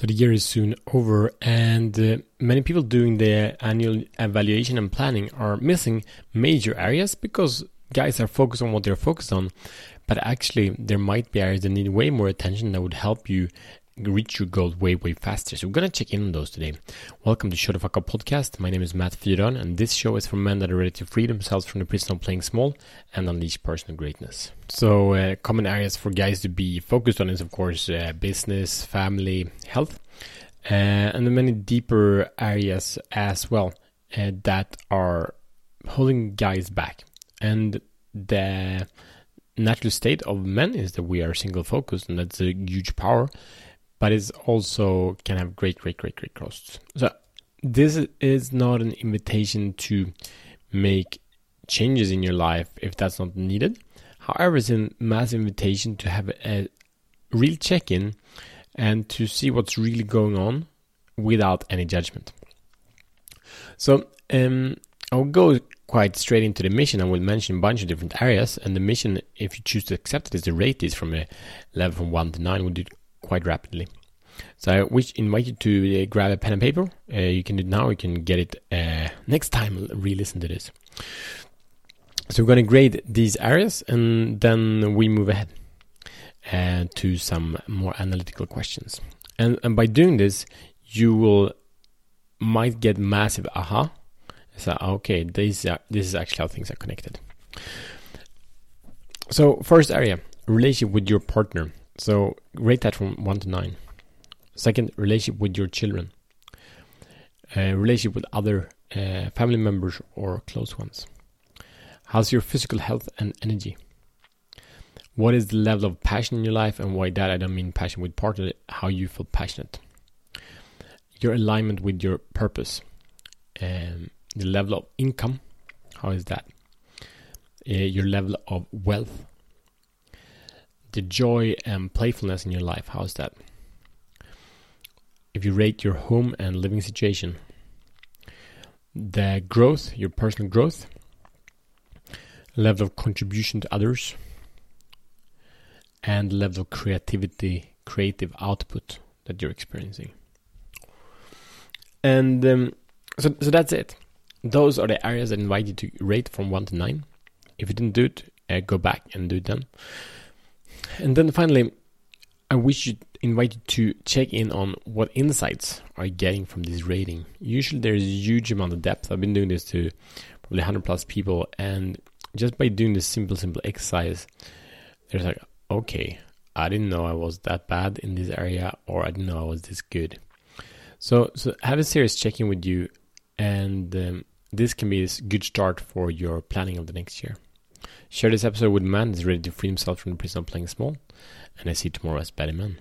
So the year is soon over, and uh, many people doing their annual evaluation and planning are missing major areas because guys are focused on what they're focused on. But actually, there might be areas that need way more attention that would help you reach your goal way, way faster. So we're going to check in on those today. Welcome to Show the Fuck Up podcast. My name is Matt Fyron, and this show is for men that are ready to free themselves from the prison of playing small and unleash personal greatness. So uh, common areas for guys to be focused on is, of course, uh, business, family, health, uh, and the many deeper areas as well uh, that are holding guys back. And the natural state of men is that we are single focused, and that's a huge power but it's also can have great, great, great, great costs. So this is not an invitation to make changes in your life if that's not needed. However, it's a massive invitation to have a real check-in and to see what's really going on without any judgment. So um, I'll go quite straight into the mission I will mention a bunch of different areas. And the mission, if you choose to accept it, is to rate this from a level from 1 to 9. We'll do quite rapidly. So I wish invite you to uh, grab a pen and paper. Uh, you can do it now. You can get it uh, next time. Re-listen to this. So we're going to grade these areas, and then we move ahead uh, to some more analytical questions. And, and by doing this, you will might get massive aha. So okay, this are, this is actually how things are connected. So first area, relationship with your partner. So rate that from 1 to 9. Second, relationship with your children. Uh, relationship with other uh, family members or close ones. How's your physical health and energy? What is the level of passion in your life and why that I don't mean passion with partner, how you feel passionate. Your alignment with your purpose. Um, the level of income, how is that? Uh, your level of wealth the joy and playfulness in your life. How's that? If you rate your home and living situation, the growth, your personal growth, level of contribution to others, and level of creativity, creative output that you're experiencing. And um, so, so that's it. Those are the areas that I invite you to rate from 1 to 9. If you didn't do it, uh, go back and do it then. And then finally, I wish you invite you to check in on what insights are you getting from this rating. Usually there's a huge amount of depth. I've been doing this to probably 100 plus people and just by doing this simple, simple exercise, there's like, okay, I didn't know I was that bad in this area or I didn't know I was this good. So, so have a serious check-in with you and um, this can be a good start for your planning of the next year. Share this episode with a man that's ready to free himself from the prison of playing small, and I see you tomorrow as Better Man.